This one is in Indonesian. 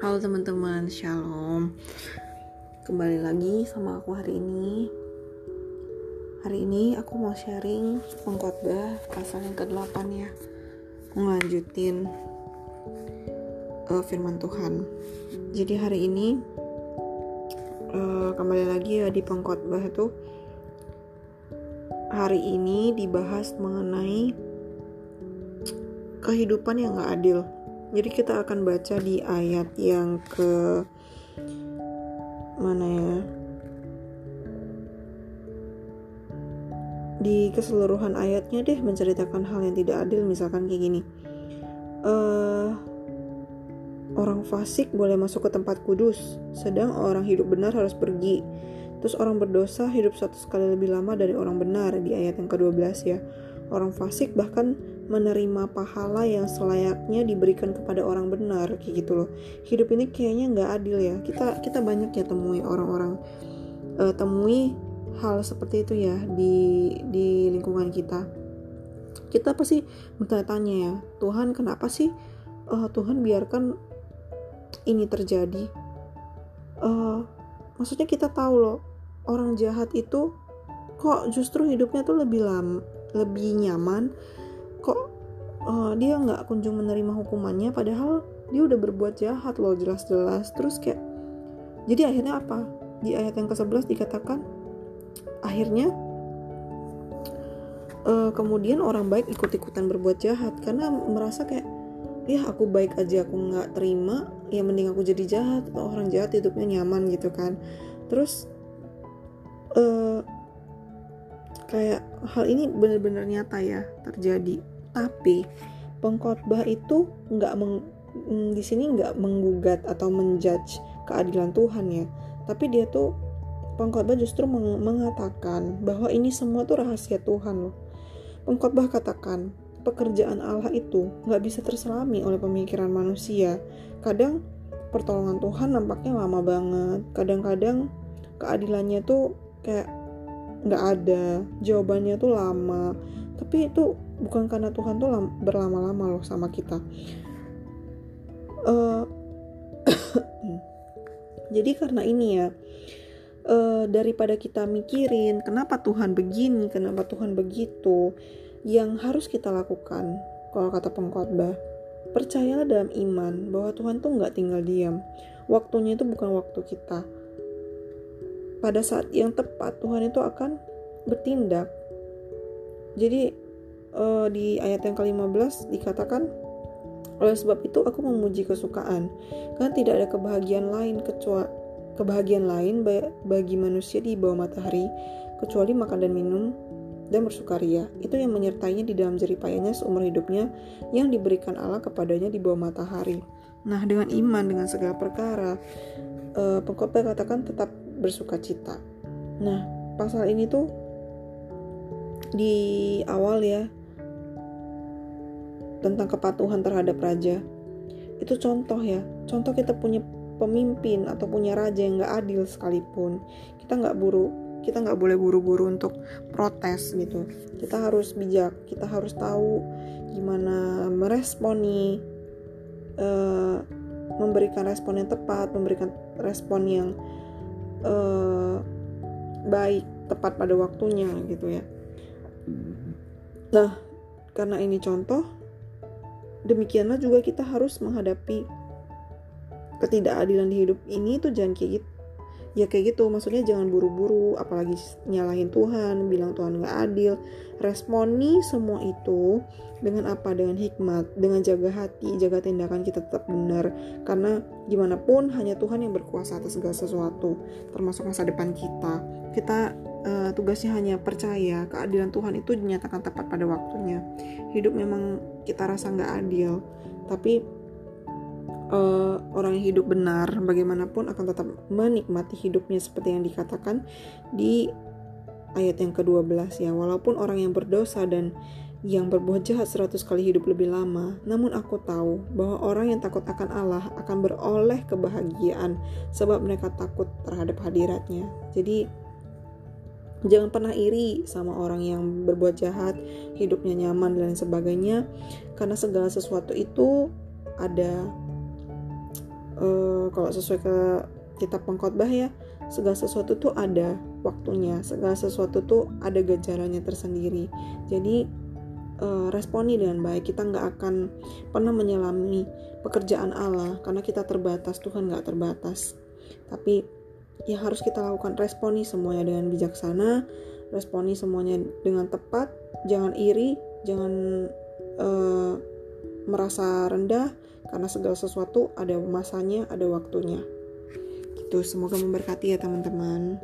Halo teman-teman, shalom. Kembali lagi sama aku hari ini. Hari ini aku mau sharing pengkhotbah pasal yang ke-8 ya. Ngelanjutin uh, firman Tuhan. Jadi hari ini uh, kembali lagi ya di pengkhotbah itu. Hari ini dibahas mengenai kehidupan yang gak adil jadi kita akan baca di ayat yang ke mana ya? Di keseluruhan ayatnya deh menceritakan hal yang tidak adil misalkan kayak gini. Uh, orang fasik boleh masuk ke tempat kudus, sedang orang hidup benar harus pergi. Terus orang berdosa hidup satu sekali lebih lama dari orang benar di ayat yang ke-12 ya. Orang fasik bahkan menerima pahala yang selayaknya diberikan kepada orang benar kayak gitu loh. Hidup ini kayaknya nggak adil ya. Kita kita banyak ya temui orang-orang uh, temui hal seperti itu ya di di lingkungan kita. Kita pasti bertanya-tanya ya Tuhan kenapa sih uh, Tuhan biarkan ini terjadi? Uh, maksudnya kita tahu loh orang jahat itu kok justru hidupnya tuh lebih lama lebih nyaman kok uh, dia nggak kunjung menerima hukumannya padahal dia udah berbuat jahat loh jelas-jelas. Terus kayak jadi akhirnya apa? Di ayat yang ke-11 dikatakan akhirnya uh, kemudian orang baik ikut-ikutan berbuat jahat karena merasa kayak ya aku baik aja aku nggak terima ya mending aku jadi jahat atau orang jahat hidupnya nyaman gitu kan. Terus uh, kayak hal ini benar-benar nyata ya terjadi tapi pengkhotbah itu nggak meng, mm, di sini nggak menggugat atau menjudge keadilan Tuhan ya. Tapi dia tuh pengkhotbah justru meng mengatakan bahwa ini semua tuh rahasia Tuhan loh. Pengkhotbah katakan pekerjaan Allah itu nggak bisa terselami oleh pemikiran manusia. Kadang pertolongan Tuhan nampaknya lama banget. Kadang-kadang keadilannya tuh kayak nggak ada jawabannya tuh lama. Tapi itu bukan karena Tuhan tuh berlama-lama loh sama kita. Uh, jadi karena ini ya uh, daripada kita mikirin kenapa Tuhan begini kenapa Tuhan begitu yang harus kita lakukan kalau kata pengkhotbah percayalah dalam iman bahwa Tuhan tuh nggak tinggal diam. Waktunya itu bukan waktu kita. Pada saat yang tepat Tuhan itu akan bertindak. Jadi uh, di ayat yang ke-15 dikatakan oleh sebab itu aku memuji kesukaan karena tidak ada kebahagiaan lain kecuali kebahagiaan lain bagi manusia di bawah matahari kecuali makan dan minum dan bersukaria. Itu yang menyertainya di dalam jeripayanya seumur hidupnya yang diberikan Allah kepadanya di bawah matahari. Nah, dengan iman dengan segala perkara, uh, pengkhotbah katakan tetap bersuka cita. Nah, pasal ini tuh di awal ya tentang kepatuhan terhadap raja. Itu contoh ya, contoh kita punya pemimpin atau punya raja yang nggak adil sekalipun. Kita nggak buru, kita nggak boleh buru-buru untuk protes gitu. Kita harus bijak, kita harus tahu gimana meresponi, uh, memberikan respon yang tepat, memberikan respon yang uh, baik tepat pada waktunya gitu ya nah karena ini contoh demikianlah juga kita harus menghadapi ketidakadilan di hidup ini tuh jangan kayak gitu ya kayak gitu. Maksudnya jangan buru-buru apalagi nyalahin Tuhan bilang Tuhan nggak adil. Responi semua itu dengan apa? Dengan hikmat dengan jaga hati jaga tindakan kita tetap benar. Karena gimana pun hanya Tuhan yang berkuasa atas segala sesuatu termasuk masa depan kita. Kita uh, tugasnya hanya percaya keadilan Tuhan itu dinyatakan tepat pada waktunya hidup memang kita rasa nggak adil. Tapi uh, orang yang hidup benar bagaimanapun akan tetap menikmati hidupnya seperti yang dikatakan di ayat yang ke-12 ya. Walaupun orang yang berdosa dan yang berbuat jahat seratus kali hidup lebih lama namun aku tahu bahwa orang yang takut akan Allah akan beroleh kebahagiaan sebab mereka takut terhadap hadiratnya. Jadi jangan pernah iri sama orang yang berbuat jahat hidupnya nyaman dan sebagainya. Karena segala sesuatu itu ada uh, kalau sesuai ke kitab pengkhotbah ya segala sesuatu tuh ada waktunya segala sesuatu tuh ada gejalanya tersendiri. Jadi uh, responi dengan baik. Kita nggak akan pernah menyelami pekerjaan Allah karena kita terbatas Tuhan nggak terbatas. Tapi ya harus kita lakukan responi semuanya dengan bijaksana responi semuanya dengan tepat jangan iri jangan uh, merasa rendah karena segala sesuatu ada masanya ada waktunya. Gitu semoga memberkati ya teman-teman